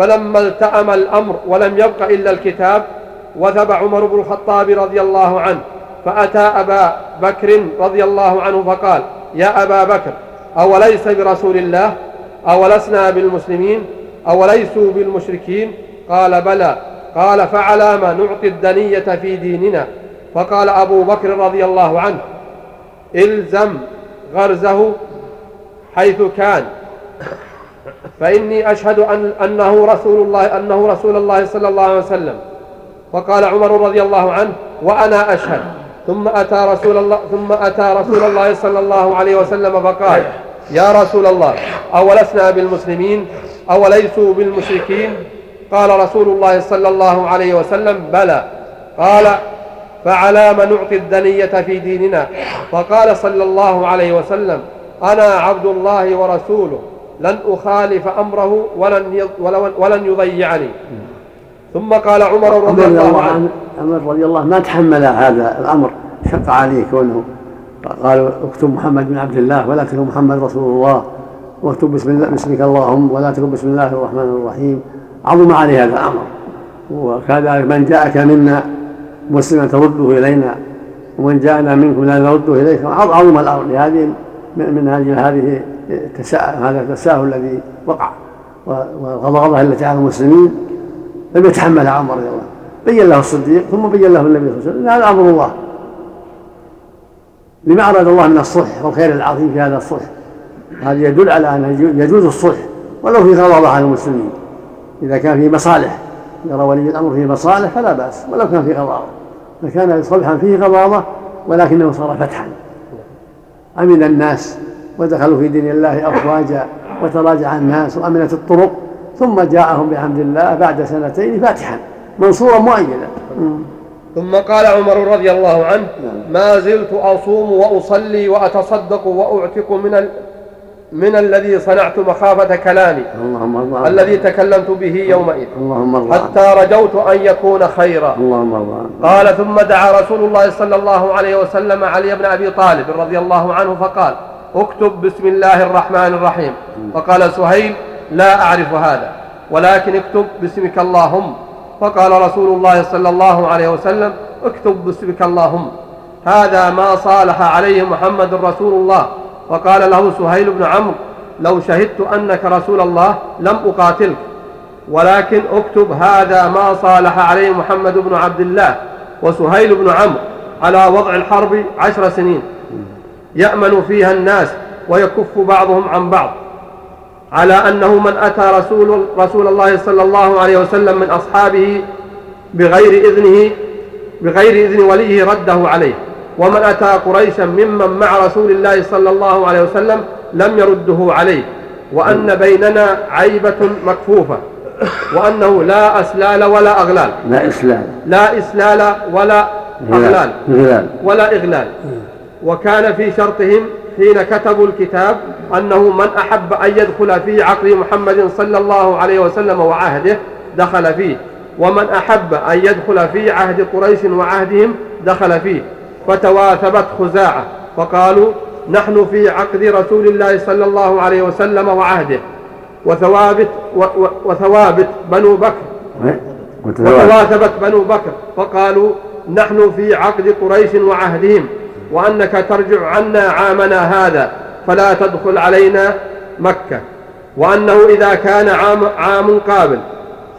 فلما التأم الأمر ولم يبق إلا الكتاب وثب عمر بن الخطاب رضي الله عنه فأتى أبا بكر رضي الله عنه فقال يا أبا بكر أوليس برسول الله؟ أولسنا بالمسلمين؟ أوليسوا بالمشركين؟ قال بلى. قال فعلى ما نعطي الدنية في ديننا. فقال أبو بكر رضي الله عنه إلزم غرزه حيث كان. فإني أشهد أن أنه رسول الله أنه رسول الله صلى الله عليه وسلم. فقال عمر رضي الله عنه وأنا أشهد. ثم أتى رسول الله ثم أتى رسول الله صلى الله عليه وسلم فقال يا رسول الله أولسنا بالمسلمين؟ أوليسوا بالمشركين؟ قال رسول الله صلى الله عليه وسلم بلى. قال فعلى ما نعطي الدنية في ديننا؟ فقال صلى الله عليه وسلم أنا عبد الله ورسوله. لن أخالف أمره ولن ولن يضيعني. ثم قال عمر رضي الله عنه عمر رضي الله ما تحمل هذا الأمر شق عليه كونه. قالوا اكتب محمد بن عبد الله ولا تكتب محمد رسول الله واكتب بسم الله باسمك اللهم ولا تكتب بسم الله الرحمن الرحيم. عظم عليه هذا الأمر. وكذلك من جاءك منا مسلما ترده إلينا ومن جاءنا منكم لا نرده إليك. عظم الأمر لهذه من هذه هذه هذا التساهل الذي وقع والغضاضة التي على المسلمين لم يتحملها عمر رضي الله بين له الصديق ثم بين له النبي صلى الله عليه وسلم. هذا أمر الله. لما أراد الله من الصلح والخير العظيم في هذا الصلح هذا يدل على أن يجوز الصلح ولو في غضاضة على المسلمين. إذا كان في مصالح يرى ولي الأمر فيه مصالح فلا بأس ولو كان في غضاضة. فكان صلحا فيه غضاضة ولكنه صار فتحا. أمن الناس ودخلوا في دين الله أفواجا وتراجع الناس وأمنت الطرق ثم جاءهم بحمد الله بعد سنتين فاتحا منصورا مؤيدا. ثم قال عمر رضي الله عنه نعم. ما زلت أصوم وأصلي وأتصدق وأعتق من ال... من الذي صنعت مخافة كلامي اللهم الله الذي تكلمت به يومئذ اللهم الله حتى رجوت أن يكون خيرا. اللهم الله قال ثم دعا رسول الله صلى الله عليه وسلم علي بن أبي طالب رضي الله عنه فقال اكتب بسم الله الرحمن الرحيم. فقال سهيل لا أعرف هذا ولكن اكتب باسمك اللهم. فقال رسول الله صلى الله عليه وسلم اكتب باسمك اللهم. هذا ما صالح عليه محمد رسول الله. وقال له سهيل بن عمرو لو شهدت أنك رسول الله لم أقاتلك. ولكن اكتب هذا ما صالح عليه محمد بن عبد الله وسهيل بن عمرو على وضع الحرب عشر سنين. يأمن فيها الناس ويكف بعضهم عن بعض على أنه من أتى رسول, رسول الله صلى الله عليه وسلم من أصحابه بغير إذنه بغير إذن وليه رده عليه. ومن أتى قريشا ممن مع رسول الله صلى الله عليه وسلم لم يرده عليه. وأن بيننا عيبة مكفوفة وأنه لا أسلال ولا أغلال. لا إسلال. لا إسلال ولا أغلال. ولا إغلال. وكان في شرطهم حين كتبوا الكتاب أنه من أحب أن يدخل في عقل محمد صلى الله عليه وسلم وعهده دخل فيه ومن أحب أن يدخل في عهد قريش وعهدهم دخل فيه. فتواثبت خزاعة فقالوا نحن في عقد رسول الله صلى الله عليه وسلم وعهده. وثوابت وثوابت بنو بكر. وتواثبت بنو بكر فقالوا نحن في عقد قريش وعهدهم. وأنك ترجع عنا عامنا هذا فلا تدخل علينا مكة. وأنه إذا كان عام, عام قابل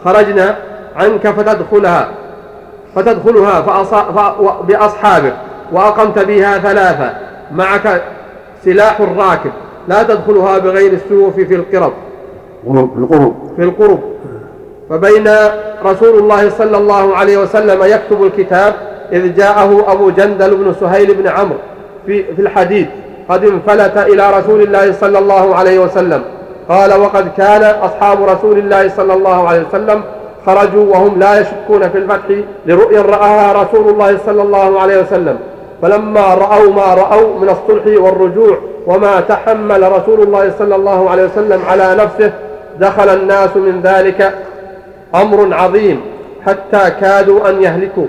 خرجنا عنك فتدخلها فتدخلها بأصحابك وأقمت بها ثلاثة معك سلاح الراكب لا تدخلها بغير السيوف في القرب في القرب. في القرب. فبين رسول الله صلى الله عليه وسلم يكتب الكتاب إذ جاءه أبو جندل بن سهيل بن عمرو في, في الحديد قد انفلت إلى رسول الله صلى الله عليه وسلم. قال وقد كان أصحاب رسول الله صلى الله عليه وسلم خرجوا وهم لا يشكون في الفتح لرؤيا رآها رسول الله صلى الله عليه وسلم. فلما رأوا ما رأوا من الصلح والرجوع وما تحمل رسول الله صلى الله عليه وسلم على نفسه دخل الناس من ذلك أمر عظيم حتى كادوا أن يهلكوا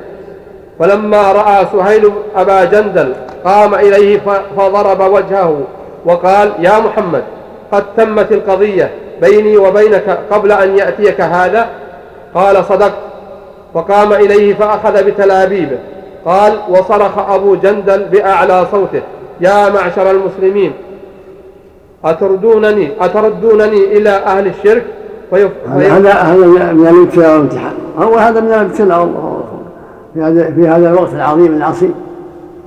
فلما رأى سهيل أبا جندل قام إليه فضرب وجهه وقال يا محمد قد تمت القضية بيني وبينك قبل أن يأتيك هذا? قال صدقت. فقام إليه فأخذ بتلابيبه قال وصرخ أبو جندل بأعلى صوته يا معشر المسلمين أتردونني أتردونني إلى أهل الشرك فيف... هذا هذا من الابتلاء والامتحان هو هذا من الابتلاء والله في هذا في هذا الوقت العظيم العصيب.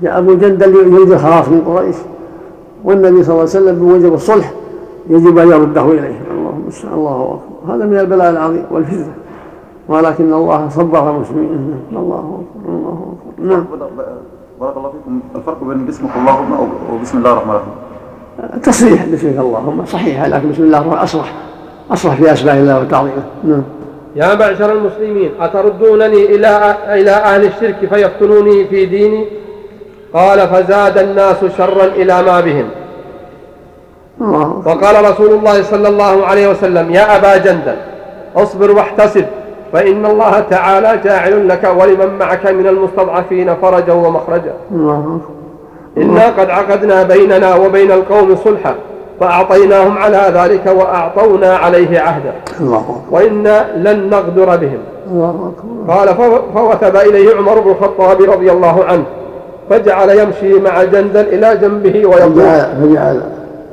جاء أبو جندل يريد الخلاص من قريش والنبي صلى الله عليه وسلم بوجب الصلح يجب أن يرده إليه. اللهم الله اكبر هذا من البلاء العظيم والفتنه ولكن الله صبر المسلمين. الله أكبر الله أكبر. نعم. بارك الله فيكم. الفرق بين بسمك اللهم وبسم الله الرحمن الرحيم. تصريح بسمك اللهم. صحيح لكن بسم الله الرحمن أصرح. أصرح في أسماء الله وتعظيمه. نعم. يا معشر المسلمين أتردونني إلى إلى أهل الشرك فيفتنوني في ديني؟ قال فزاد الناس شرا إلى ما بهم. وقال رسول الله صلى الله عليه وسلم يا أبا جندل اصبر واحتسب فإن الله تعالى جاعل لك ولمن معك من المستضعفين فرجا ومخرجا. إنا قد عقدنا بيننا وبين القوم صلحا. فأعطيناهم على ذلك وأعطونا عليه عهدا. وإنا لن نغدر بهم. قال فوثب إليه عمر بن الخطاب رضي الله عنه فجعل يمشي مع جندل إلى جنبه ويقول فجعل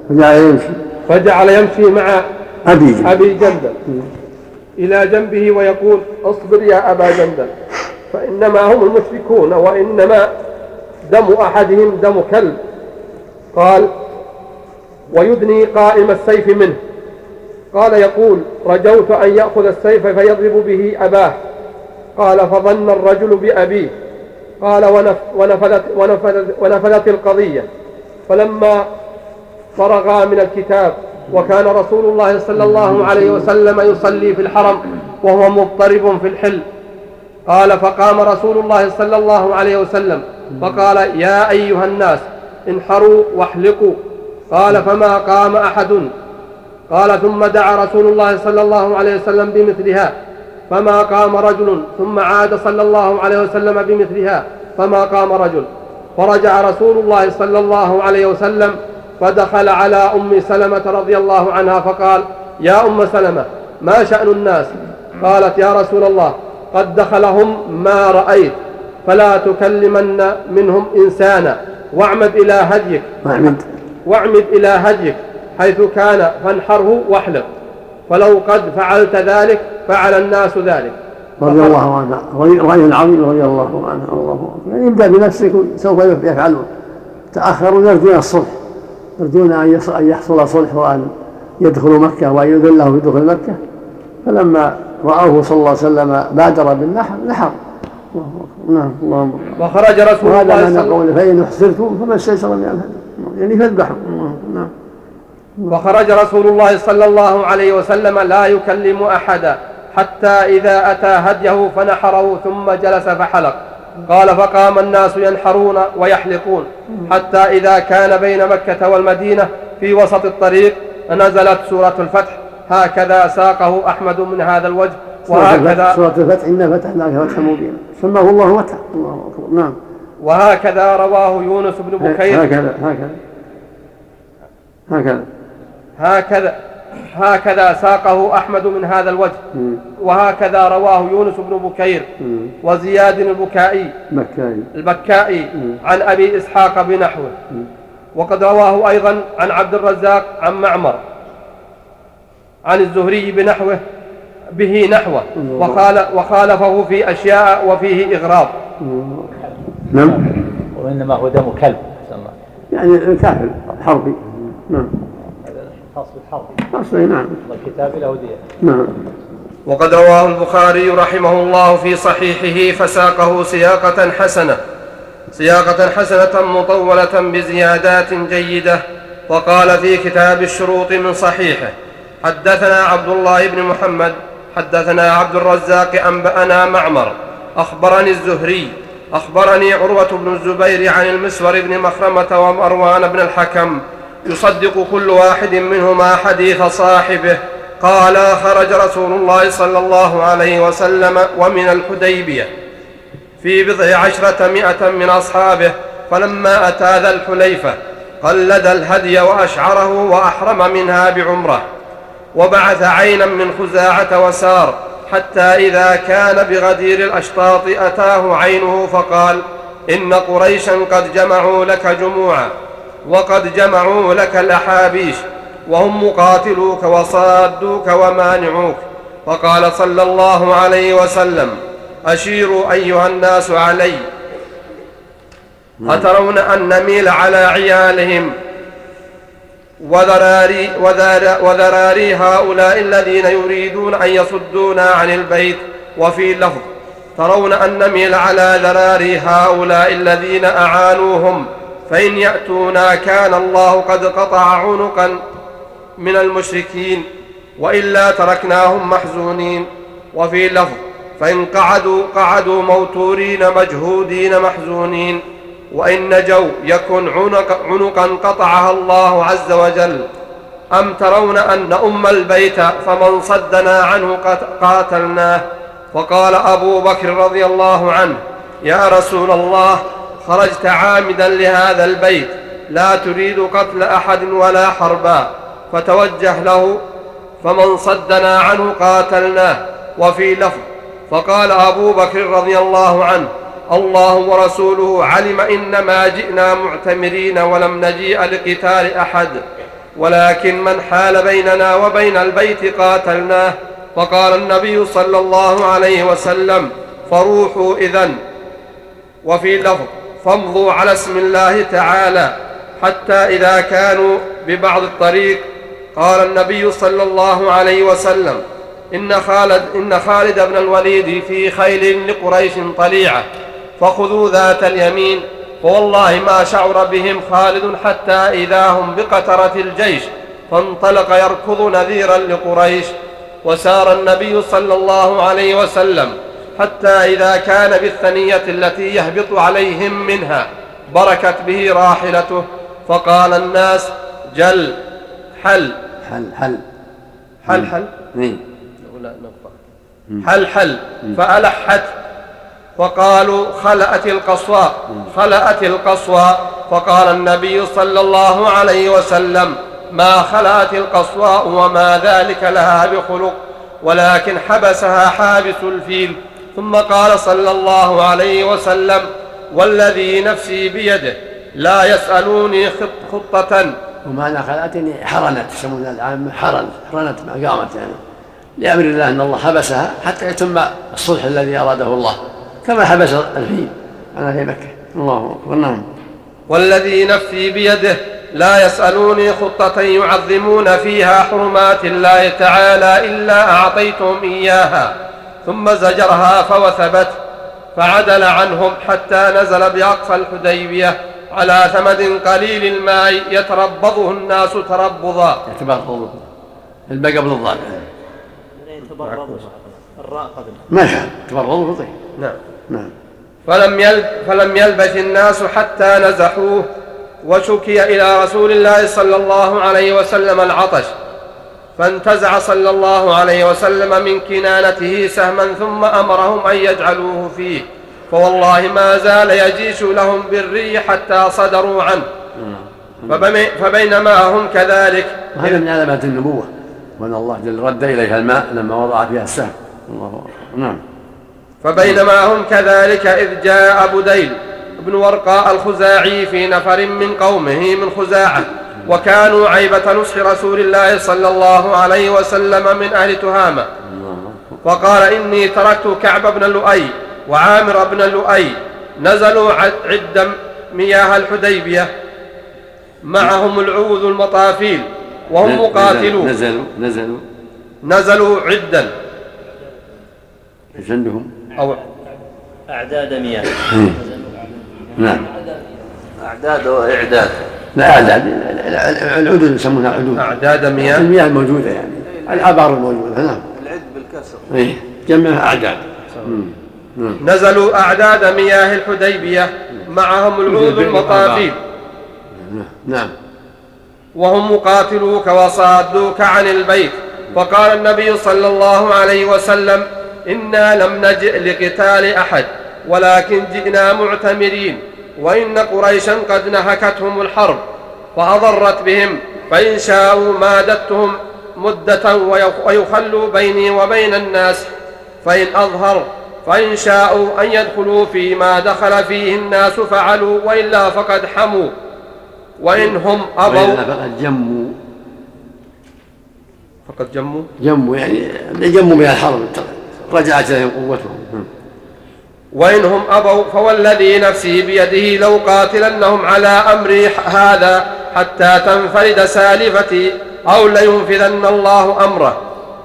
فجعل يمشي. فجعل يمشي مع أبي أبي جندل. إلى جنبه ويقول اصبر يا أبا جندل فإنما هم المشركون وإنما دم أحدهم دم كلب. قال ويدني قائم السيف منه. قال يقول رجوت أن يأخذ السيف فيضرب به أباه. قال فظن الرجل بأبيه. قال ونفذت, ونفذت, ونفذت القضية. فلما فرغا من الكتاب وكان رسول الله صلى الله عليه وسلم يصلي في الحرم وهو مضطرب في الحل. قال فقام رسول الله صلى الله عليه وسلم فقال يا أيها الناس انحروا واحلقوا. قال فما قام أحد. قال ثم دعا رسول الله صلى الله عليه وسلم بمثلها. فما قام رجل ثم عاد صلى الله عليه وسلم بمثلها. فما قام رجل. فرجع رسول الله صلى الله عليه وسلم فدخل على أم سلمة رضي الله عنها فقال يا أم سلمة ما شأن الناس؟ قالت يا رسول الله قد دخلهم ما رأيت. فلا تكلمن منهم إنسانا واعمد إلى هديك. واعمد. إلى هديك حيث كان فانحره واحلق. فلو قد فعلت ذلك فعل الناس ذلك. رضي الله عنه. رأي عظيم رضي الله عنه. الله يعني ابدأ بنفسك سوف يفعلون تأخروا يرجون الصلح. يرجون أن يحصل صلح وأن يدخلوا مكة وأن يذله في دخول مكة. فلما رأوه صلى الله عليه وسلم بادر بالنحر نحر. نعم. اللهم وخرج رسول الله صلى الله عليه وسلم فإن احسرتم فما استيسر من الهدي. يعني فاذبحوا نعم. وخرج رسول الله صلى الله عليه وسلم لا يكلم أحدا حتى إذا أتى هديه فنحره ثم جلس فحلق. قال فقام الناس ينحرون ويحلقون حتى إذا كان بين مكة والمدينة في وسط الطريق نزلت سورة الفتح. هكذا ساقه أحمد من هذا الوجه. وهكذا سورة الفتح إنا فتحناك فتحا مبينا سماه الله فتح الله أكبر. نعم. وهكذا رواه يونس بن بكير. هكذا هكذا. هكذا. هكذا هكذا ساقه أحمد من هذا الوجه. وهكذا رواه يونس بن بكير. وزياد البكائي. البكائي. عن أبي إسحاق بنحوه. وقد رواه أيضا عن عبد الرزاق عن معمر. عن الزهري بنحوه به نحوه. وخال وخالفه في أشياء وفيه إغراض. نعم. وإنما هو دم كلب. يعني الكافر حربي. نعم. خاص بالحرب خاص نعم. والكتاب له دية نعم. وقد رواه البخاري رحمه الله في صحيحه فساقه سياقة حسنة سياقة حسنة مطولة بزيادات جيدة وقال في كتاب الشروط من صحيحه حدثنا عبد الله بن محمد حدثنا عبد الرزاق أنبأنا معمر أخبرني الزهري أخبرني عروة بن الزبير عن المسور بن مخرمة ومروان بن الحكم يصدق كل واحد منهما حديث صاحبه. قال خرج رسول الله صلى الله عليه وسلم ومن الحديبية في بضع عشرة مئة من أصحابه فلما أتى ذا الحليفة قلد الهدي وأشعره وأحرم منها بعمرة وبعث عينا من خزاعة وسار حتى إذا كان بغدير الأشطاط أتاه عينه فقال إن قريشا قد جمعوا لك جموعا. وقد جمعوا لك الأحابيش وهم مقاتلوك وصادوك ومانعوك. فقال صلى الله عليه وسلم أشيروا أيها الناس علي. أترون أن نميل على عيالهم وذراري, وذراري هؤلاء الذين يريدون أن يصدونا عن البيت وفي لفظ ترون أن نميل على ذراري هؤلاء الذين أعانوهم. فإن يأتونا كان الله قد قطع عنقا من المشركين وإلا تركناهم محزونين. وفي لفظ فإن قعدوا قعدوا موتورين مجهودين محزونين. وإن نجوا يكن عنق عنقا قطعها الله عز وجل. أم ترون أن أم البيت فمن صدنا عنه قاتلناه؟ وقال أبو بكر رضي الله عنه يا رسول الله خرجت عامدا لهذا البيت. لا تريد قتل أحد ولا حربا. فتوجه له فمن صدنا عنه قاتلناه. وفي لفظ فقال أبو بكر رضي الله عنه الله ورسوله علم إنما جئنا معتمرين ولم نجيء لقتال أحد. ولكن من حال بيننا وبين البيت قاتلناه. فقال النبي صلى الله عليه وسلم فروحوا إذن. وفي لفظ فامضوا على اسم الله تعالى حتى إذا كانوا ببعض الطريق. قال النبي صلى الله عليه وسلم إن خالد, إن خالد بن الوليد في خيل لقريش طليعة فخذوا ذات اليمين فوالله ما شعر بهم خالد حتى إذا هم بقترة الجيش فانطلق يركض نذيرا لقريش. وسار النبي صلى الله عليه وسلم حتى إذا كان بالثنية التي يهبط عليهم منها بركت به راحلته فقال الناس جل حل. حل حل. حل حل. حل حل. فألحت وقالوا خلأت القصوى خلأت القصوى فقال النبي صلى الله عليه وسلم ما خلأت القصوى وما ذلك لها بخلق ولكن حبسها حابس الفيل. ثم قال صلى الله عليه وسلم والذي نفسي بيده لا يسألوني خطة. ومعنى خلأتني حرنت يسمونها العامة حرن حرنت ما قامت يعني. لأمر الله أن الله حبسها حتى يتم الصلح الذي أراده الله كما حبس الفيل. على أهل مكة. الله أكبر. نعم. والذي نفسي بيده لا يسألوني خطة يعظمون فيها حرمات الله تعالى إلا أعطيتهم إياها. ثم زجرها فوثبت فعدل عنهم حتى نزل بأقصى الحديبية على ثمد قليل الماء يتربضه الناس تربضا. يتبغض البقى قبل الضاد ما شاء نعم. نعم. فلم يلب فلم يلبث الناس حتى نزحوه وشكي إلى رسول الله صلى الله عليه وسلم العطش. فانتزع صلى الله عليه وسلم من كنانته سهما ثم أمرهم أن يجعلوه فيه. فوالله ما زال يجيش لهم بالري حتى صدروا عنه. فبينما هم كذلك. وهذا من علامات النبوة. وأن الله جل رد إليها الماء لما وضع فيها السهم. الله نعم. فبينما هم كذلك إذ جاء بديل بن ورقاء الخزاعي في نفر من قومه من خزاعة. وكانوا عيبة نصح رسول الله صلى الله عليه وسلم من أهل تهامة. فقال إني تركت كعب بن لؤي وعامر بن لؤي نزلوا عد مياه الحديبية. معهم العوذ المطافيل وهم مقاتلون. نزلوا نزلوا. نزلوا عدا إيش عندهم؟ أو أعداد مياه. نعم. أعداد وإعداد. لا أعداد العدود يسمونها عدود أعداد مياه؟ المياه الموجودة يعني الآبار الموجودة نعم. العد بالكسر. إيه جمعها أعداد. نعم نزلوا أعداد مياه الحديبية معهم العود المطافيل نعم. وهم مقاتلوك وصادوك عن البيت. فقال النبي صلى الله عليه وسلم إنا لم نجئ لقتال أحد ولكن جئنا معتمرين. وإن قريشا قد نهكتهم الحرب فأضرت بهم فإن شاءوا مادتهم مدة ويخلوا بيني وبين الناس. فإن أظهر فإن شاءوا أن يدخلوا فيما دخل فيه الناس فعلوا وإلا فقد حموا. وإن هم أبوا وإلا فقد جموا. فقد جموا؟ جموا يعني جموا من الحرب رجعت إليهم قوتهم. وإن هم أبوا فوالذي نفسي بيده لو قاتلنهم على أمري هذا حتى تنفرد سالفتي أو لينفذن الله أمره.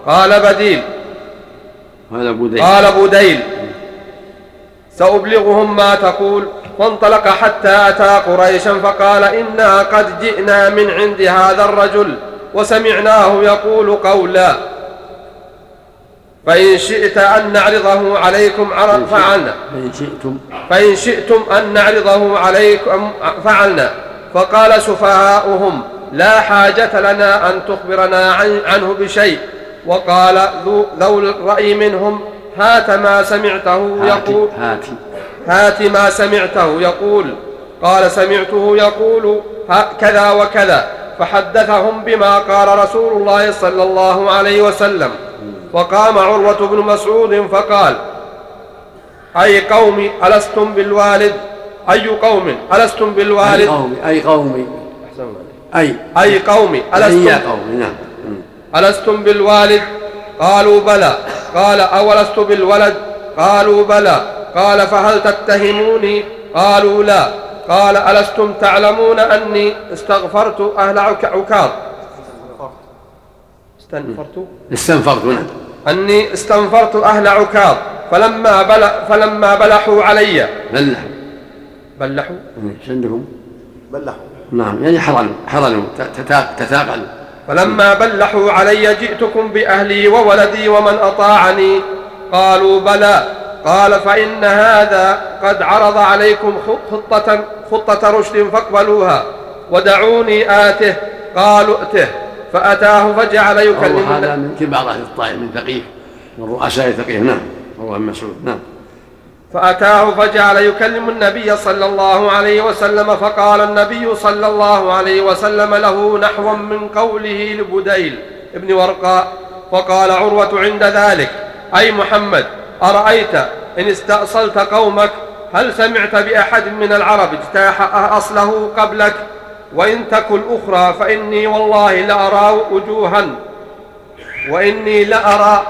قال بديل. قال بديل قال بديل سأبلغهم ما تقول. فانطلق حتى أتى قريشا فقال إنا قد جئنا من عند هذا الرجل وسمعناه يقول قولا. فإن شئت أن نعرضه عليكم فعلنا. فإن شئتم. فإن شئتم أن نعرضه عليكم فعلنا. فقال سفهاؤهم لا حاجة لنا أن تخبرنا عنه بشيء. وقال ذو الرأي منهم هات ما سمعته يقول هات هات ما سمعته يقول. قال سمعته يقول كذا وكذا. فحدثهم بما قال رسول الله صلى الله عليه وسلم. فقام عروة بن مسعود فقال أي قوم ألستم بالوالد؟ أي قوم ألستم بالوالد؟ أي قوم أي قوم. أي. أي قوم ألستم؟ أي قوم نعم. ألستم بالوالد؟ قالوا بلى. قال أولست بالولد؟ قالوا بلى. قال فهل تتهموني؟ قالوا لا. قال ألستم تعلمون أني استغفرت أهل عكاظ؟ استنفرت؟ استنفرت نعم أني استنفرت أهل عكاظ فلما بل فلما بلحوا علي. بلحوا. بلحوا؟ إيش عندهم؟ بلحوا. نعم يعني حرنوا حرنوا تثاقلوا فلما بلحوا علي جئتكم بأهلي وولدي ومن أطاعني. قالوا بلى. قال فإن هذا قد عرض عليكم خطة, خطة رشد فاقبلوها ودعوني آته. قالوا ائته. فأتاه فجعل يكلم هذا من كبار أهل الطائف من ثقيف من رؤساء ثقيف نعم رواه مسعود. نعم. فأتاه فجعل يكلم النبي صلى الله عليه وسلم فقال النبي صلى الله عليه وسلم له نحوا من قوله لبديل ابن ورقاء فقال عروة عند ذلك أي محمد أرأيت إن استأصلت قومك؟ هل سمعت بأحد من العرب اجتاح أصله قبلك؟ وإن تك الأخرى فإني والله لأرى وجوها وإني لأرى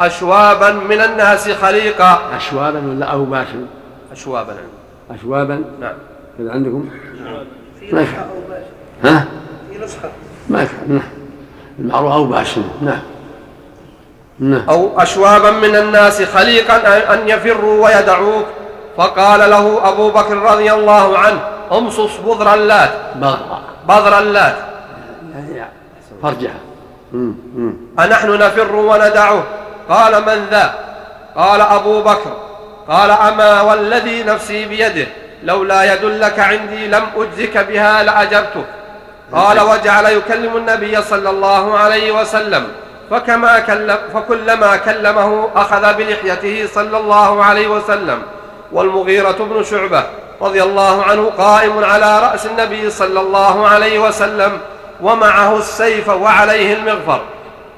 أشوابا من الناس خليقا. أشوابا ولا أوباشا أشوابا. أشوابا؟ نعم. كذا عندكم؟ في نسخة أوباش ها؟ في نسخة. ما نعم. المعروف أوباش نعم. نعم. أو أشوابا من الناس خليقا أن يفروا ويدعوك. فقال له أبو بكر رضي الله عنه امصص بذر اللات. بذر اللات. يعني فرجها أنحن نفر وندعه. قال من ذا؟ قال أبو بكر. قال أما والذي نفسي بيده؟ لولا يدلك عندي لم أجزك بها لأجبتك. قال وجعل يكلم النبي صلى الله عليه وسلم. فكما كلم فكلما كلمه أخذ بلحيته صلى الله عليه وسلم. والمغيرة بن شعبة. رضي الله عنه قائم على رأس النبي صلى الله عليه وسلم ومعه السيف وعليه المغفر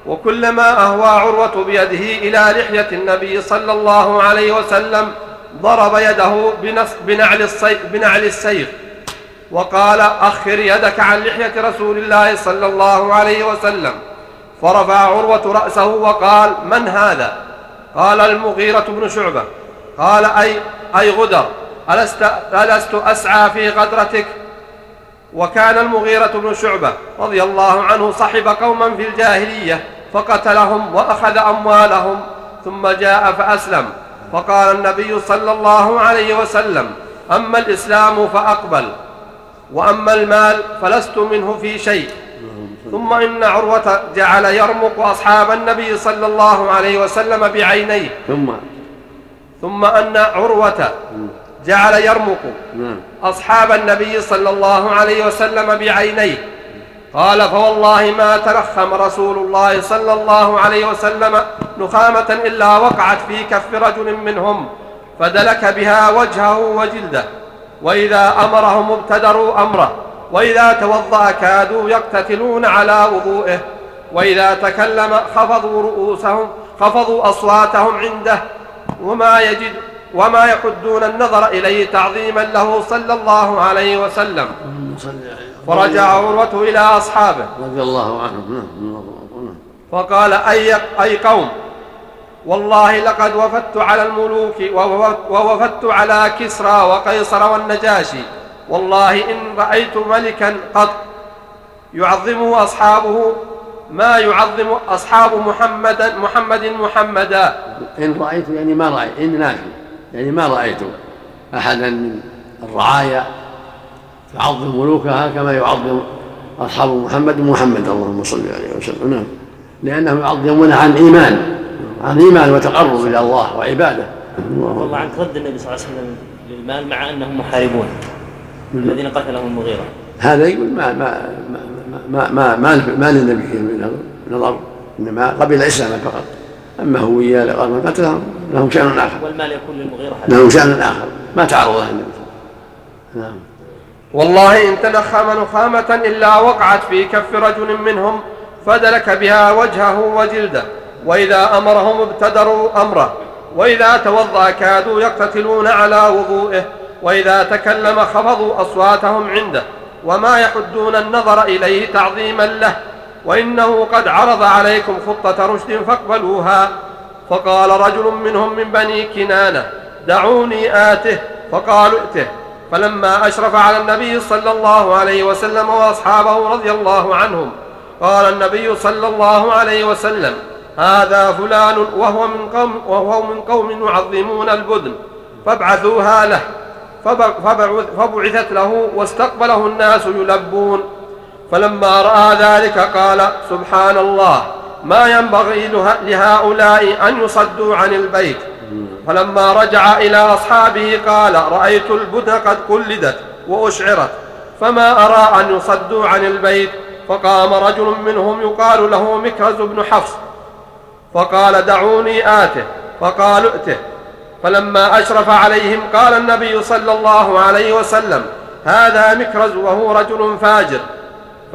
وكلما أهوى عروة بيده إلى لحية النبي صلى الله عليه وسلم ضرب يده بنعل السيف, بنعل السيف وقال أخر يدك عن لحية رسول الله صلى الله عليه وسلم. فرفع عروة رأسه وقال من هذا؟ قال المغيرة بن شعبة. قال أي, أي غدر. ألست, ألست أسعى في غدرتك؟ وكان المغيرة بن شعبة رضي الله عنه صحب قوما في الجاهلية فقتلهم وأخذ أموالهم ثم جاء فأسلم. فقال النبي صلى الله عليه وسلم أما الإسلام فأقبل وأما المال فلست منه في شيء. ثم إن عروة جعل يرمق أصحاب النبي صلى الله عليه وسلم بعينيه. ثم؟ ثم أن عروة جعل يرمق نعم. أصحاب النبي صلى الله عليه وسلم بعينيه. قال فوالله ما ترخم رسول الله صلى الله عليه وسلم نخامة إلا وقعت في كف رجل منهم فدلك بها وجهه وجلده. وإذا أمرهم ابتدروا أمره وإذا توضأ كادوا يقتتلون على وضوئه. وإذا تكلم خفضوا رؤوسهم خفضوا أصواتهم عنده. وما يجد وما يحدون النظر إليه تعظيما له صلى الله عليه وسلم. فرجع عروة إلى أصحابه. رضي الله عنهم نعم فقال أي, أي قوم؟ والله لقد وفدت على الملوك ووفدت على كسرى وقيصر والنجاشي. والله إن رأيت ملكا قط يعظمه أصحابه ما يعظم أصحاب محمد محمد محمدا. إن رأيت يعني ما رأيت إن نافي يعني ما رأيت أحدا من الرعايا تعظم ملوكها كما يعظم أصحاب محمد محمد اللهم صل عليه وسلم. نعم. لأنهم يعظمون عن إيمان عن إيمان وتقرب إلى الله وعبادة. والله عن رد النبي صلى الله عليه وسلم للمال مع أنهم محاربون الذين قتلهم المغيرة. هذا يقول ما ما ما ما ما, ما للنبي فيه من نظر إنما قبل اسلاما فقط. أما هو وياه لقد قتلهم لهم شأن آخر. والمال يكون للمغيرة لهم شأن آخر. ما تعرض له النبي نعم. والله إن تنخم نخامه إلا وقعت في كف رجل منهم فدلك بها وجهه وجلده. وإذا أمرهم ابتدروا أمره. وإذا توضأ كادوا يقتتلون على وضوئه. وإذا تكلم خفضوا أصواتهم عنده. وما يحدون النظر إليه تعظيما له. وإنه قد عرض عليكم خطة رشد فاقبلوها. فقال رجل منهم من بني كنانة دعوني آته. فقالوا ائته. فلما أشرف على النبي صلى الله عليه وسلم وأصحابه رضي الله عنهم قال النبي صلى الله عليه وسلم هذا فلان وهو من قوم وهو من قوم يعظمون البدن فابعثوها له. فبعثت له واستقبله الناس يلبون. فلما رأى ذلك قال سبحان الله ما ينبغي لهؤلاء أن يصدوا عن البيت. فلما رجع إلى أصحابه قال رأيت البدن قد قلدت وأشعرت فما أرى أن يصدوا عن البيت. فقام رجل منهم يقال له مكرز بن حفص. فقال دعوني آته. فقالوا ائته. فلما أشرف عليهم قال النبي صلى الله عليه وسلم هذا مكرز وهو رجل فاجر.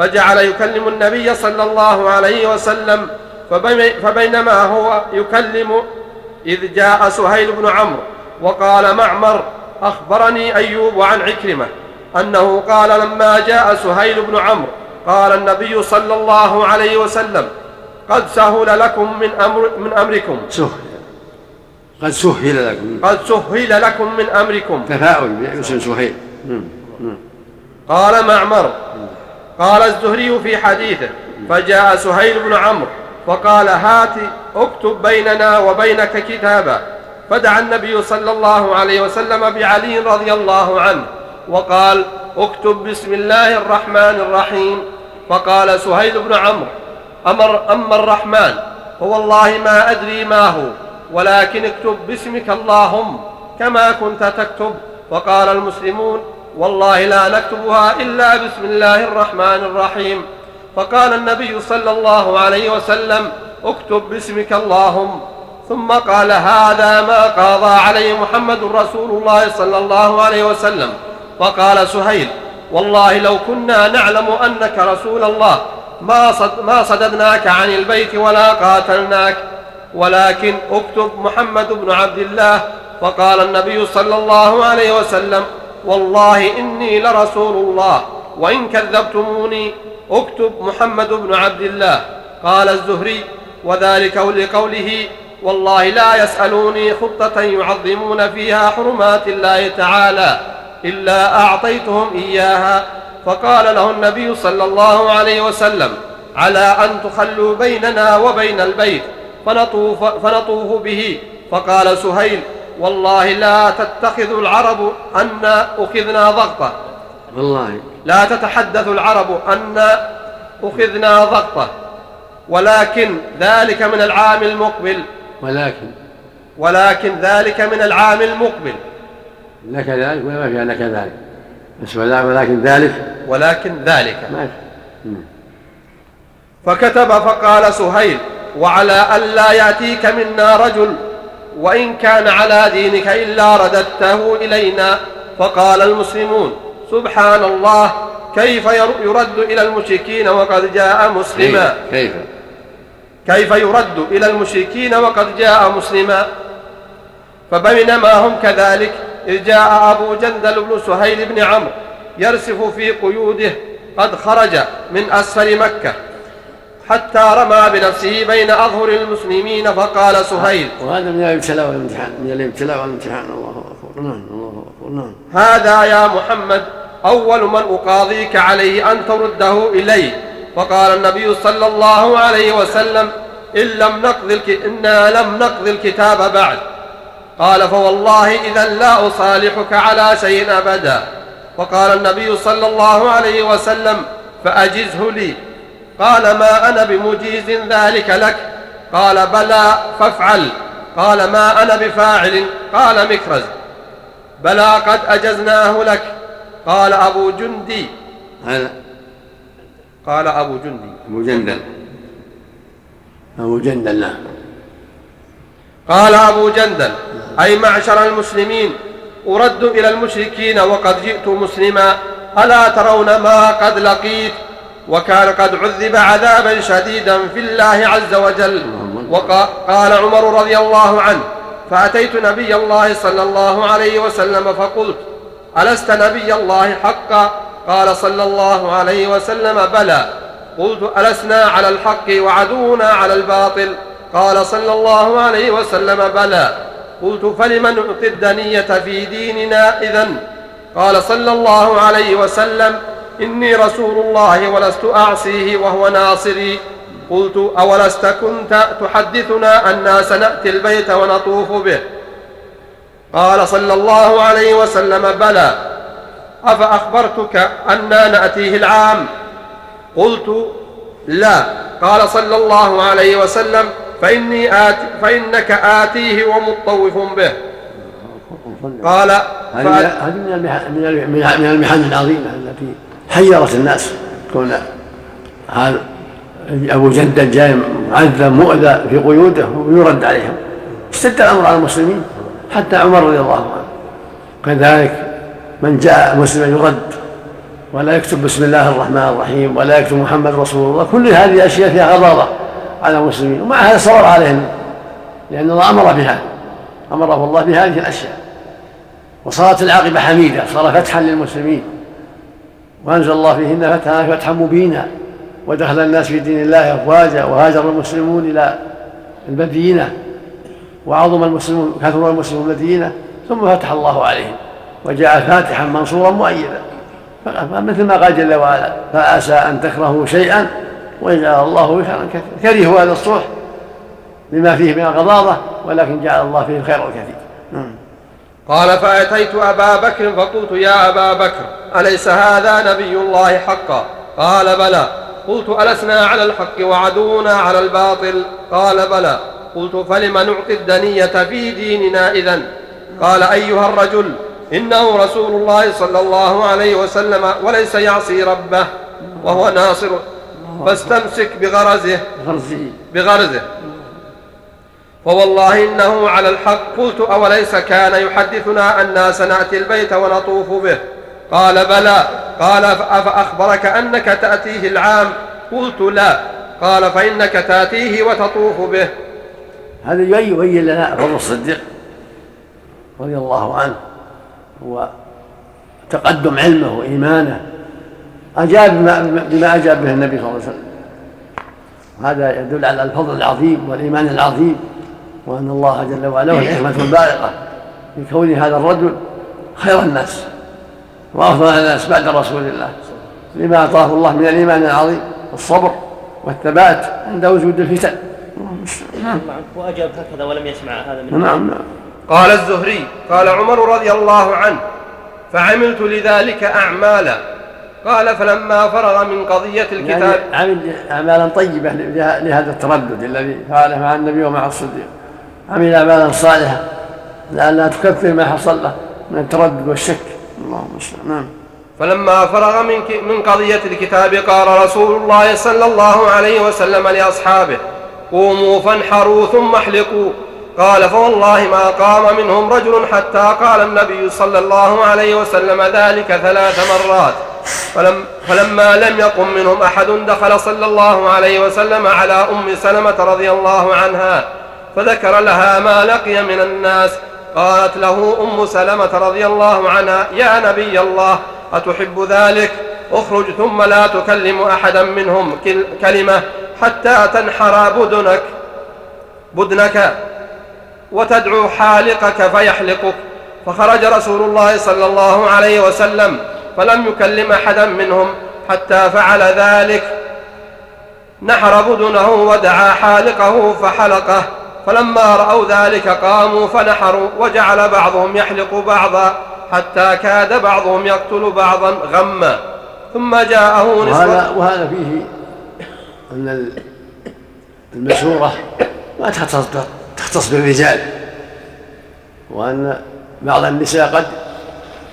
فجعل يكلم النبي صلى الله عليه وسلم فبينما هو يكلم إذ جاء سهيل بن عمرو وقال معمر أخبرني أيوب عن عكرمة أنه قال لما جاء سهيل بن عمرو قال النبي صلى الله عليه وسلم قد سهل لكم من, أمر من أمركم. سهل. قد سهل لكم. قد سهل لكم من أمركم. تفاؤل باسم سهيل. قال معمر قال الزهري في حديثه فجاء سهيل بن عمرو فقال هات اكتب بيننا وبينك كتابا. فدعا النبي صلى الله عليه وسلم بعلي رضي الله عنه وقال اكتب بسم الله الرحمن الرحيم. فقال سهيل بن عمرو أمر أما الرحمن فوالله ما أدري ما هو ولكن اكتب باسمك اللهم كما كنت تكتب. وقال المسلمون والله لا نكتبها إلا بسم الله الرحمن الرحيم. فقال النبي صلى الله عليه وسلم اكتب باسمك اللهم. ثم قال هذا ما قاضى عليه محمد رسول الله صلى الله عليه وسلم. وقال سهيل والله لو كنا نعلم أنك رسول الله ما, صد ما صددناك عن البيت ولا قاتلناك. ولكن اكتب محمد بن عبد الله. فقال النبي صلى الله عليه وسلم والله إني لرسول الله وإن كذبتموني أكتب محمد بن عبد الله قال الزهري وذلك لقوله والله لا يسألوني خطة يعظمون فيها حرمات الله تعالى إلا أعطيتهم إياها. فقال له النبي صلى الله عليه وسلم على أن تخلوا بيننا وبين البيت فنطوف, فنطوف به. فقال سهيل والله لا تتخذ العرب أن أخذنا ضغطة. والله. لا تتحدث العرب أن أخذنا ضغطة. ولكن ذلك من العام المقبل. ولكن. ولكن ذلك من العام المقبل. لك ذلك؟ ولا ما فيها لك ذلك. بس ولكن ذلك. ولكن ذلك. ماشي فكتب فقال سهيل وعلى ألا يأتيك منا رجل وإن كان على دينك إلا رددته إلينا فقال المسلمون سبحان الله كيف يرد إلى المشركين وقد جاء مسلما؟ كيف؟ كيف؟ يرد إلى المشركين وقد جاء مسلما؟ فبينما هم كذلك إذ جاء أبو جندل بن سهيل بن عمرو يرسف في قيوده قد خرج من أسفل مكة. حتى رمى بنفسه بين أظهر المسلمين فقال سهيل وهذا من الابتلاء والامتحان من الابتلاء والامتحان. الله أكبر. نعم الله أكبر. نعم. هذا يا محمد أول من أقاضيك عليه أن ترده إلي فقال النبي صلى الله عليه وسلم إن لم نقضي الك... إنا لم نقضي الكتاب بعد. قال فوالله إذا لا أصالحك على شيء أبدا. وقال النبي صلى الله عليه وسلم فأجزه لي. قال ما أنا بمجيز ذلك لك؟ قال بلى فافعل. قال ما أنا بفاعل؟ قال مكرز. بلى قد أجزناه لك. قال أبو جندي. هذا. قال أبو جندي. أبو جندل. أبو جندل نعم قال أبو جندل أي معشر المسلمين أرد إلى المشركين وقد جئت مسلما ألا ترون ما قد لقيت؟ وكان قد عذب عذابا شديدا في الله عز وجل. وقال عمر رضي الله عنه فأتيت نبي الله صلى الله عليه وسلم فقلت ألست نبي الله حقا؟ قال صلى الله عليه وسلم بلى. قلت ألسنا على الحق وعدونا على الباطل؟ قال صلى الله عليه وسلم بلى. قلت فلمن نعطي الدنية في ديننا إذن؟ قال صلى الله عليه وسلم إني رسول الله ولست أعصيه وهو ناصري. قلت أولست كنت تحدثنا أنا سنأتي البيت ونطوف به؟ قال صلى الله عليه وسلم بلى. أفأخبرتك أنا نأتيه العام؟ قلت لا. قال صلى الله عليه وسلم فإني آت فإنك آتيه ومطوف به. قال هذه من من المحن العظيمة التي حيرت الناس. كون هذا أبو جندل جاي معذب مؤذى في قيوده ويرد عليهم. اشتد الأمر على المسلمين حتى عمر رضي الله عنه. كذلك من جاء مسلما يرد ولا يكتب بسم الله الرحمن الرحيم ولا يكتب محمد رسول الله. كل هذه أشياء فيها غضاضة على المسلمين ومع هذا صبر عليهم لأن الله أمر بها أمره الله بهذه الأشياء. وصارت العاقبة حميدة صار فتحا للمسلمين. وأنزل الله فيهن فتحا فتحا مبينا ودخل الناس في دين الله أفواجا وهاجر المسلمون إلى المدينة وعظم المسلمون كثر المسلمون المدينة ثم فتح الله عليهم وجاء فاتحا منصورا مؤيدا مثل ما قال جل وعلا فعسى أن تكرهوا شيئا ويجعل الله خيرا كثيرا كرهوا هذا الصلح لما فيه من الغضاضة ولكن جعل الله فيه الخير الكثير. قال فأتيت أبا بكر فقلت يا أبا بكر أليس هذا نبي الله حقا؟ قال بلى. قلت ألسنا على الحق وعدونا على الباطل؟ قال بلى. قلت فلم نعطي الدنية في ديننا إذن؟ قال أيها الرجل إنه رسول الله صلى الله عليه وسلم وليس يعصي ربه وهو ناصر. فاستمسك بغرزه. بغرزه. فوالله إنه على الحق. قلت أوليس كان يحدثنا أنا سنأتي البيت ونطوف به؟ قال بلى. قال أفأخبرك أنك تأتيه العام؟ قلت لا. قال فإنك تأتيه وتطوف به. هذا يبين لنا فضل الصديق رضي الله عنه. وتقدم علمه وإيمانه. أجاب بما أجاب به النبي صلى الله عليه وسلم. هذا يدل على الفضل العظيم والإيمان العظيم. وأن الله جل وعلا له الحكمة البالغة في كون هذا الرجل خير الناس. وأفضل الناس بعد رسول الله لما أعطاه الله من الإيمان العظيم والصبر والثبات عند وجود الفتن. نعم وأجاب هكذا ولم يسمع هذا من نعم. نعم قال الزهري قال عمر رضي الله عنه فعملت لذلك أعمالا. قال فلما فرغ من قضية الكتاب يعني عمل أعمالا طيبة لهذا التردد الذي فعله مع النبي ومع الصديق. عمل أعمالا صالحة لأنها تكفر ما حصل له من التردد والشك. اللهم نعم. فلما فرغ من من قضية الكتاب قال رسول الله صلى الله عليه وسلم لأصحابه قوموا فانحروا ثم احلقوا. قال فوالله ما قام منهم رجل حتى قال النبي صلى الله عليه وسلم ذلك ثلاث مرات. فلم فلما لم يقم منهم أحد دخل صلى الله عليه وسلم على أم سلمة رضي الله عنها فذكر لها ما لقي من الناس قالت له أم سلمة رضي الله عنها يا نبي الله أتحب ذلك؟ اخرج ثم لا تكلم أحدا منهم كلمة حتى تنحر بدنك بدنك وتدعو حالقك فيحلقك. فخرج رسول الله صلى الله عليه وسلم فلم يكلم أحدا منهم حتى فعل ذلك. نحر بدنه ودعا حالقه فحلقه. فلما رأوا ذلك قاموا فنحروا وجعل بعضهم يحلق بعضا حتى كاد بعضهم يقتل بعضا غما. ثم جاءه وهذا, وهذا فيه أن المشورة ما تختص بالرجال وأن بعض النساء قد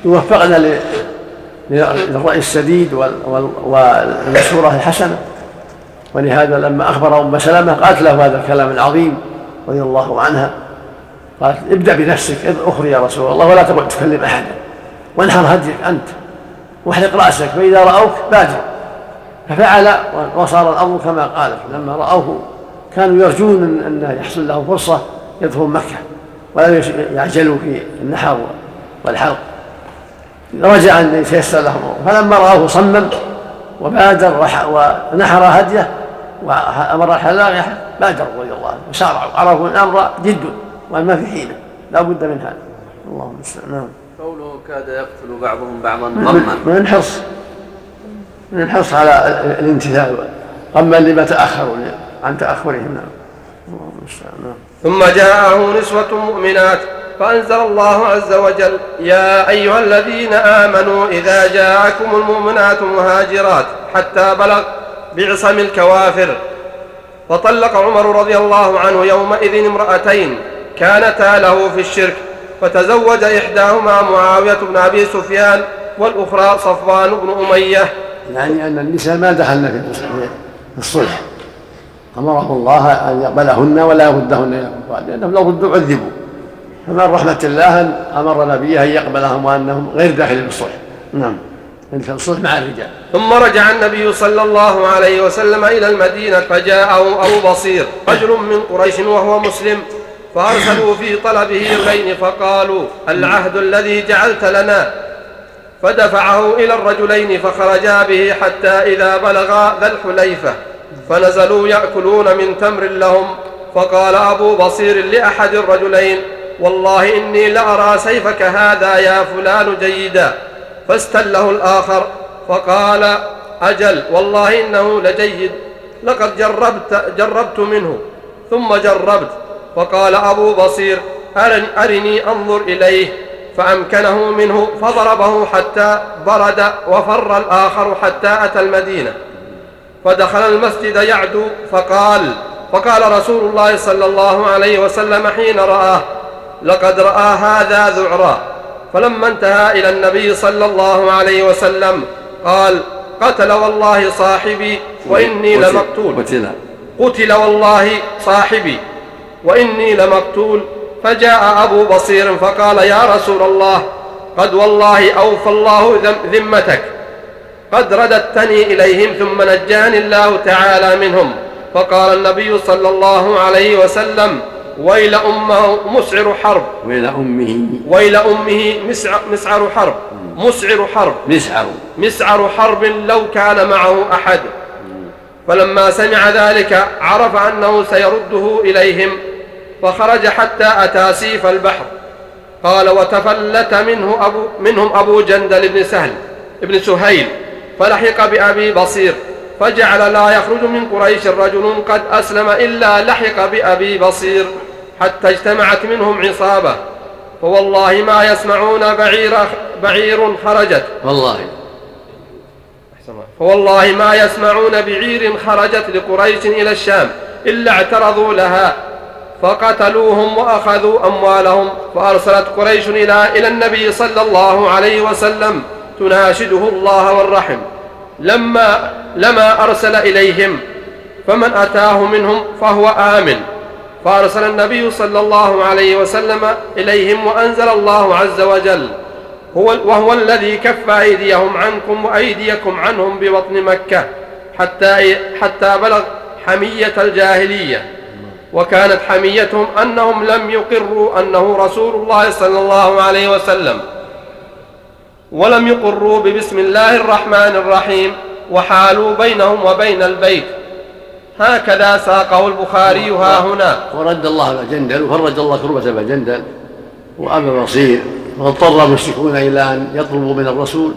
يوفقن للرأي السديد والمشورة الحسنة. ولهذا لما أخبر أم سلمة قالت له هذا الكلام العظيم. رضي الله عنها. قالت ابدأ بنفسك أخري يا رسول الله ولا تقعد تكلم أحدا. وانحر هديك أنت واحلق رأسك فإذا رأوك بادر ففعل وصار الأمر كما قالت. لما رأوه كانوا يرجون أن يحصل لهم فرصة يدخلون مكة ولا يعجلوا في النحر والحلق. رجع أن يتيسر لهم. فلما رآه صمم وبادر ونحر هديه وأمر الحلاق بادروا رضي الله عنه. وسارعوا عرفوا الأمر جد وما في حيلة. لا بد من هذا. اللهم المستعان نعم قوله كاد يقتل بعضهم بعضا ضما من الحرص. من الحرص على الامتثال. غما لما تأخروا عن تأخرهم. نعم. اللهم المستعان نعم ثم جاءه نسوة مؤمنات فأنزل الله عز وجل يا أيها الذين آمنوا إذا جاءكم المؤمنات مهاجرات حتى بلغ بعصم الكوافر. فطلق عمر رضي الله عنه يومئذ امرأتين كانتا له في الشرك فتزوج إحداهما معاوية بن أبي سفيان والأخرى صفوان بن أمية. يعني أن النساء ما دخلن في الصلح. أمره الله أن يقبلهن ولا يردهن إلى الكفار لأنهم لو ردوا عذبوا. فمن رحمة الله أن أمر نبيه أن يقبلهم وأنهم غير داخلين الصلح. نعم. الصلح مع الرجال. ثم رجع النبي صلى الله عليه وسلم إلى المدينة فجاءه أبو بصير رجل من قريش وهو مسلم فأرسلوا في طلبه رجلين فقالوا العهد الذي جعلت لنا. فدفعه إلى الرجلين فخرجا به حتى إذا بلغا ذا الحليفة فنزلوا يأكلون من تمر لهم. فقال أبو بصير لأحد الرجلين والله إني لأرى سيفك هذا يا فلان جيدا. فاستله الآخر فقال أجل والله إنه لجيد لقد جربت, جربت منه ثم جربت. فقال أبو بصير أرني, أنظر إليه. فأمكنه منه فضربه حتى برد وفر الآخر حتى أتى المدينة. فدخل المسجد يعدو فقال فقال رسول الله صلى الله عليه وسلم حين رآه لقد رأى هذا ذعرا. فلما انتهى إلى النبي صلى الله عليه وسلم قال قتل والله صاحبي وإني لمقتول. قتل. قتل والله صاحبي وإني لمقتول. فجاء أبو بصير فقال يا رسول الله قد والله أوفى الله ذمتك. قد رددتني إليهم ثم نجاني الله تعالى منهم. فقال النبي صلى الله عليه وسلم ويل أمه مسعر حرب. ويل أمه ويل أمه مسعر, مسعر حرب. مسعر حرب. مسعر. مسعر حرب لو كان معه أحد. فلما سمع ذلك عرف أنه سيرده إليهم فخرج حتى أتى سيف البحر. قال وتفلت منه أبو منهم أبو جندل بن سهل بن سهيل فلحق بأبي بصير. فجعل لا يخرج من قريش رجل قد أسلم إلا لحق بأبي بصير حتى اجتمعت منهم عصابة. فوالله ما يسمعون بعير, بعير خرجت. والله. فوالله ما يسمعون بعير خرجت لقريش إلى الشام إلا اعترضوا لها. فقتلوهم وأخذوا أموالهم. فأرسلت قريش إلى إلى النبي صلى الله عليه وسلم تناشده الله والرحم. لما لما أرسل إليهم فمن أتاه منهم فهو آمن. فأرسل النبي صلى الله عليه وسلم إليهم وأنزل الله عز وجل. هو وهو الذي كف أيديهم عنكم وأيديكم عنهم ببطن مكة حتى حتى بلغ حمية الجاهلية. وكانت حميتهم أنهم لم يقروا أنه رسول الله صلى الله عليه وسلم. ولم يقروا ببسم الله الرحمن الرحيم وحالوا بينهم وبين البيت. هكذا ساقه البخاري ها هنا. ورد الله جندل وفرج الله كربة ابا جندل وابا بصير واضطر المشركون إلى أن يطلبوا من الرسول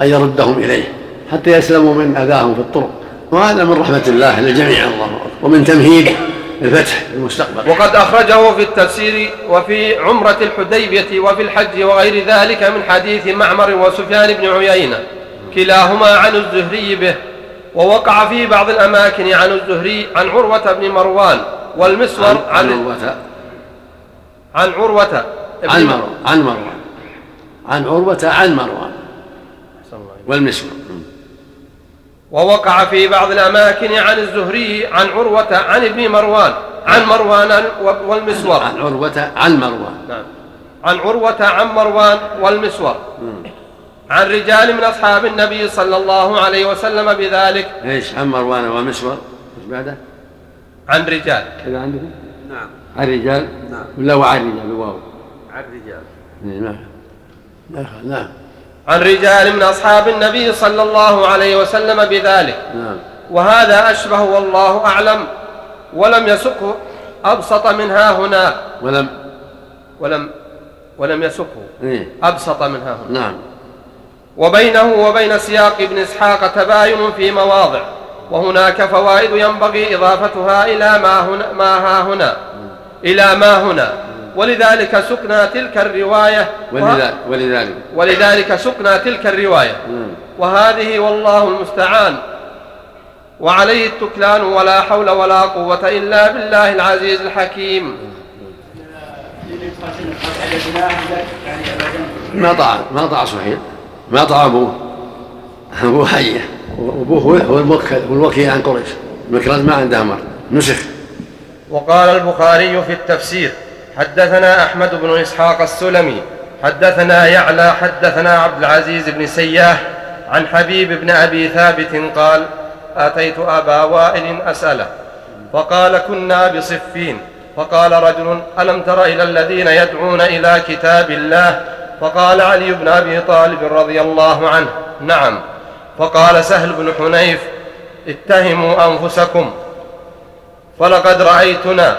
أن يردهم إليه حتى يسلموا من أذاهم في الطرق. وهذا من رحمة الله للجميع الله ومن تمهيد الفتح المستقبل. وقد أخرجه في التفسير وفي عمرة الحديبية وفي الحج وغير ذلك من حديث معمر وسفيان بن عيينة. كلاهما عن الزهري به. ووقع في بعض الأماكن عن الزهري عن عروة بن مروان والمسور عن عن عروة. عن عروة عن مروان. عن مروان. عن عروة عن مروان. والمسور. ووقع في بعض الأماكن عن الزهري عن عروة عن ابن مروان عن مروان والمسور. عن عروة عن مروان. نعم. عن عروة عن مروان والمسور. عن رجال من أصحاب النبي صلى الله عليه وسلم بذلك. إيش؟ عن مروان ومسور إيش بعده؟ عن رجال. كذا عندكم؟ نعم. عن رجال؟ نعم. ولا وعن رجال؟ بالواو عن رجال. إيه، نعم. نعم نعم. عن رجال من أصحاب النبي صلى الله عليه وسلم بذلك. نعم. وهذا أشبه والله أعلم. ولم يسقه أبسط من ها هنا. ولم ولم ولم يسقه إيه. أبسط من ها هنا. نعم. وبينه وبين سياق ابن إسحاق تباين في مواضع. وهناك فوائد ينبغي إضافتها إلى ما هنا ما ها هنا. إلى ما هنا. ولذلك سقنا تلك الرواية. ولذلك ولذلك. ولذلك سقنا تلك الرواية. نعم وهذه والله المستعان. وعليه التكلان ولا حول ولا قوة إلا بالله العزيز الحكيم. ما طاع ما طاع سهيل ما طاع أبوه. أبوه حيه وأبوه هو هو الموكل هو الوكيل عن قريش. مكرز ما عنده أمر نسخ. وقال البخاري في التفسير حدثنا أحمد بن إسحاق السلمي حدثنا يعلى حدثنا عبد العزيز بن سياح عن حبيب بن أبي ثابت قال أتيت أبا وائل أسأله فقال كنا بصفين. فقال رجل ألم تر إلى الذين يدعون إلى كتاب الله؟ فقال علي بن أبي طالب رضي الله عنه نعم. فقال سهل بن حنيف اتهموا أنفسكم فلقد رأيتنا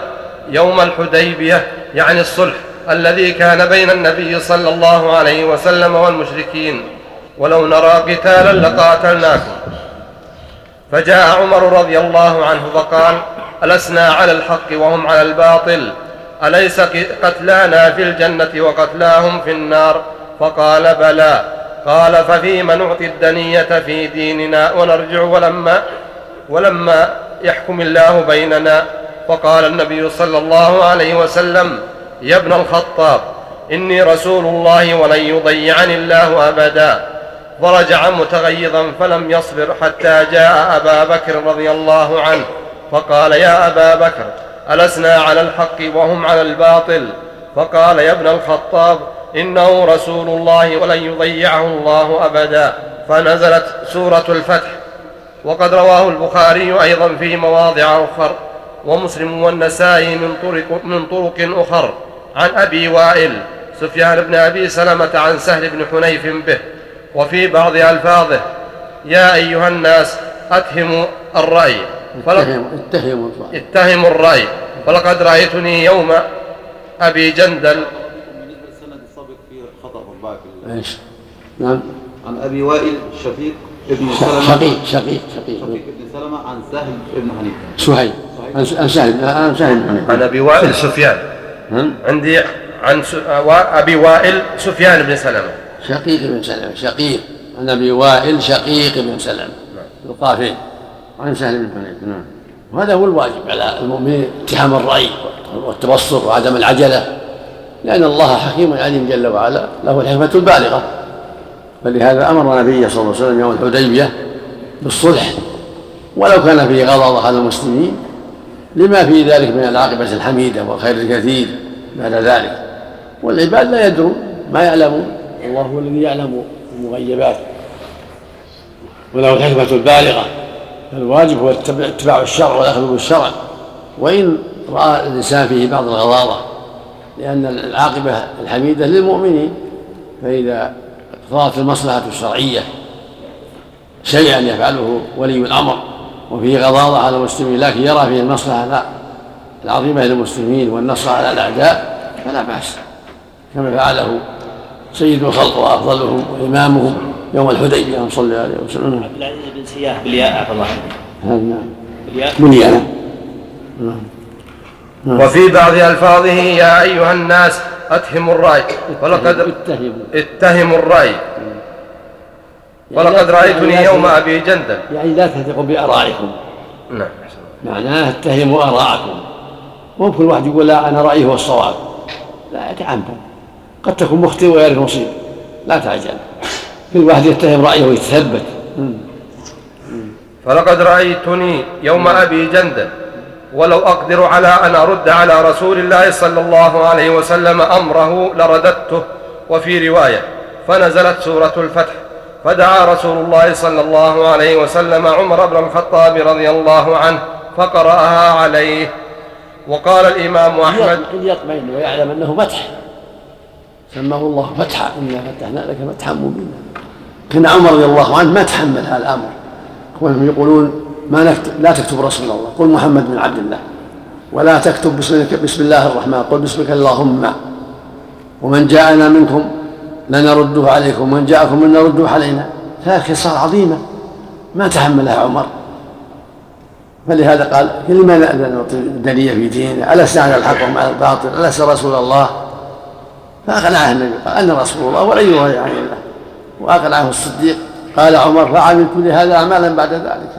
يوم الحديبية. يعني الصلح الذي كان بين النبي صلى الله عليه وسلم والمشركين. ولو نرى قتالا لقاتلناكم. فجاء عمر رضي الله عنه فقال ألسنا على الحق وهم على الباطل. أليس قتلانا في الجنة وقتلاهم في النار؟ فقال بلى. قال ففيم نعطي الدنية في ديننا ونرجع ولما ولما يحكم الله بيننا؟ فقال النبي صلى الله عليه وسلم يا ابن الخطاب إني رسول الله ولن يضيعني الله أبدا. فرجع متغيظا فلم يصبر حتى جاء أبا بكر رضي الله عنه فقال يا أبا بكر ألسنا على الحق وهم على الباطل. فقال يا ابن الخطاب إنه رسول الله ولن يضيعه الله أبدا. فنزلت سورة الفتح. وقد رواه البخاري أيضا في مواضع أخر. ومسلم والنسائي من طرق, من طرق أخر. عن أبي وائل سفيان بن أبي سلمة عن سهل بن حنيف به. وفي بعض ألفاظه يا أيها الناس أتهموا الرأي. اتهموا اتهموا الرأي اتهموا الرأي. فلقد رأيتني يوم أبي جندل. للسند السابق فيه في إيش؟ نعم. عن أبي وائل شفيق ابن سلمة. شقيق شقيق شقيق ابن سلمة عن سهل ابن حنيفة. سهيل. عن سهل عن سهل. عن أبي وائل سفيان. عندي عن أبي وائل سفيان بن سلمة. شقيق بن سلمة شقيق. عن أبي وائل شقيق بن سلمة. القافين عن سهل بن حنيفة نعم. وهذا هو الواجب على المؤمنين اتهام الرأي والتبصر وعدم العجلة. لأن الله حكيم عليم جل وعلا له الحكمة البالغة. فلهذا أمر النبي صلى الله عليه وسلم يوم الحديبية بالصلح. ولو كان فيه غضاضة على المسلمين لما في ذلك من العاقبة الحميدة والخير الكثير بعد ذلك. والعباد لا يدرون ما يعلمون. الله هو الذي يعلم المغيبات. وله الحكمة البالغة. فالواجب هو اتباع الشرع والأخذ بالشرع وإن رأى الإنسان فيه بعض الغضاضة لأن العاقبة الحميدة للمؤمنين فإذا اقتضت المصلحة الشرعية شيئا يفعله ولي الأمر. وفيه غضاضة على المسلمين لكن يرى فيه المصلحة العظيمة للمسلمين والنصر على الأعداء فلا بأس. كما فعله سيد الخلق وأفضلهم وإمامهم يوم الحديبية صلى الله عليه وسلم. عبد العزيز بن سياح بالياء عفى الله عنه. نعم. بالياء. بنيانة نعم. وفي بعض ألفاظه يا أيها الناس أتهموا الرأي. ولقد اتهموا. اتهموا الرأي. ولقد رأيتني يوم أبي جندل يعني لا تثقوا بآرائكم. نعم. معناه اتهموا آراءكم. مو كل واحد يقول لا أنا رأيي هو الصواب. لا يتعمد قد تكون مخطئ وغير مصيب. لا تعجل. كل واحد يتهم رأيه ويتثبت. فلقد رأيتني يوم أبي جندل ولو أقدر على أن أرد على رسول الله صلى الله عليه وسلم أمره لرددته. وفي رواية فنزلت سورة الفتح. فدعا رسول الله صلى الله عليه وسلم عمر بن الخطاب رضي الله عنه فقرأها عليه. وقال الإمام أحمد يطمئن ويعلم أنه فتح. سماه الله فتحا. إنا فتحنا لك فتحا مبينا. كان عمر رضي الله عنه ما تحمل هذا الأمر. اخوانهم يقولون ما نكتب لا تكتب رسول الله. قل محمد بن عبد الله. ولا تكتب بسم, بسم الله الرحمن. قل باسمك اللهم. ومن جاءنا منكم لنرده عليكم ومن جاءكم من نرده علينا. ثلاث خصال عظيمة. ما تحملها عمر. فلهذا قال لما نعطي الدنيا في ديننا؟ ألست على الحق ومع الباطل؟ ألست رسول الله؟ فأقنعه النبي قال أنا رسول الله ولن يغير عن الله. وأقنعه الصديق. قال عمر فعملت لهذا أعمالا بعد ذلك.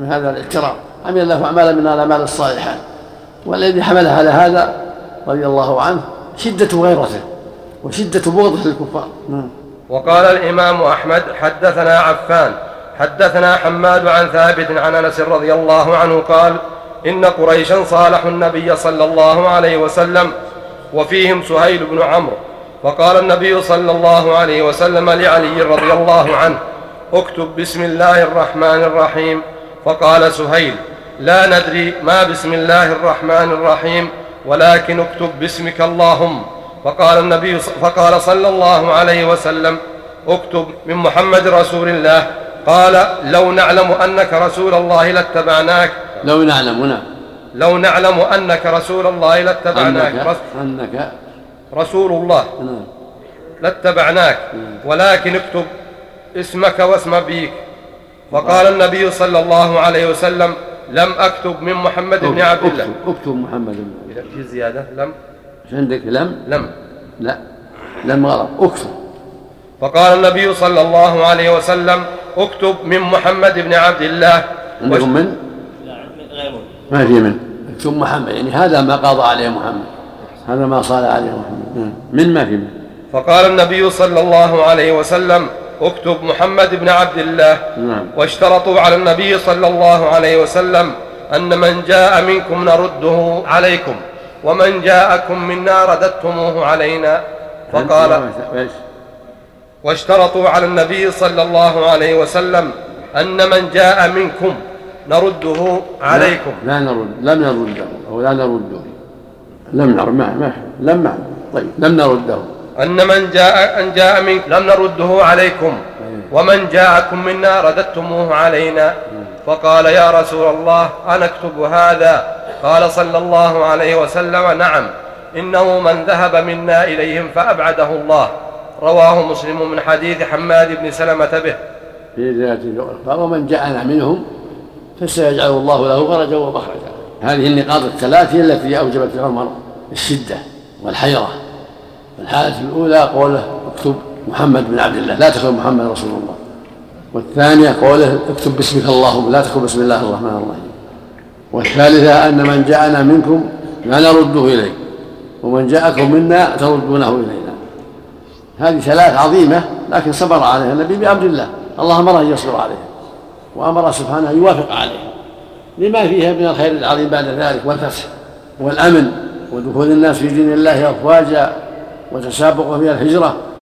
من هذا الاعتراف عمل الله أعمالا من الأعمال الصالحات. والذي حمله على هذا رضي الله عنه شدة غيرته. وشدة بغضه للكفار نعم. وقال الإمام أحمد حدثنا عفان حدثنا حماد عن ثابت عن أنس رضي الله عنه قال إن قريشا صالحوا النبي صلى الله عليه وسلم وفيهم سهيل بن عمرو. فقال النبي صلى الله عليه وسلم لعلي رضي الله عنه اكتب بسم الله الرحمن الرحيم. فقال سهيل لا ندري ما بسم الله الرحمن الرحيم ولكن اكتب باسمك اللهم. فقال النبي فقال صلى الله عليه وسلم اكتب من محمد رسول الله. قال لو نعلم أنك رسول الله لاتبعناك. لو نعلم نعم لو نعلم أنك رسول الله لاتبعناك. أنك, أنك. رسول الله نعم. لاتبعناك. ولكن اكتب اسمك واسم أبيك. فقال النبي صلى الله عليه وسلم لم أكتب من محمد بن عبد الله. أكتب, أكتب محمد بن في زيادة لم إيش عندك لم؟ لم. لا. لم غلط. اكتب. فقال النبي صلى الله عليه وسلم اكتب من محمد بن عبد الله. عندكم من؟ لا غير ما في من. اكتب محمد. يعني هذا ما قضى عليه محمد. هذا ما صال عليه محمد. نعم. من ما في من؟ فقال النبي صلى الله عليه وسلم اكتب محمد بن عبد الله. نعم. واشترطوا على النبي صلى الله عليه وسلم أن من جاء منكم نرده عليكم. ومن جاءكم منا رددتموه علينا فقال؟ واشترطوا على النبي صلى الله عليه وسلم أن من جاء منكم نرده عليكم. لا نرد لم نرده أو لا نرده. لم نرد ما ما لم طيب لم نرده. أن من جاء أن جاء منكم لم نرده عليكم. ومن جاءكم منا رددتموه علينا. فقال يا رسول الله أنا أكتب هذا قال صلى الله عليه وسلم نعم إنه من ذهب منا إليهم فأبعده الله. رواه مسلم من حديث حماد بن سلمة به. في زيادة قال ومن جاءنا منهم فسيجعل الله له فرجا ومخرجا. هذه النقاط الثلاث هي التي أوجبت عمر الشدة والحيرة. الحالة الأولى قوله اكتب محمد بن عبد الله لا تكتب محمد رسول الله. والثانية قوله اكتب باسمك اللهم لا تكتب بسم الله الرحمن الرحيم. والثالثة أن من جاءنا منكم لا نرده إليه ومن جاءكم منا تردونه إلينا. هذه ثلاث عظيمة لكن صبر عليها النبي بأمر الله. الله أمره أن يصبر عليها وأمر سبحانه أن يوافق عليها. لما فيها من الخير العظيم بعد ذلك والفتح والأمن ودخول الناس في دين الله أفواجا وتسابق في الهجرة.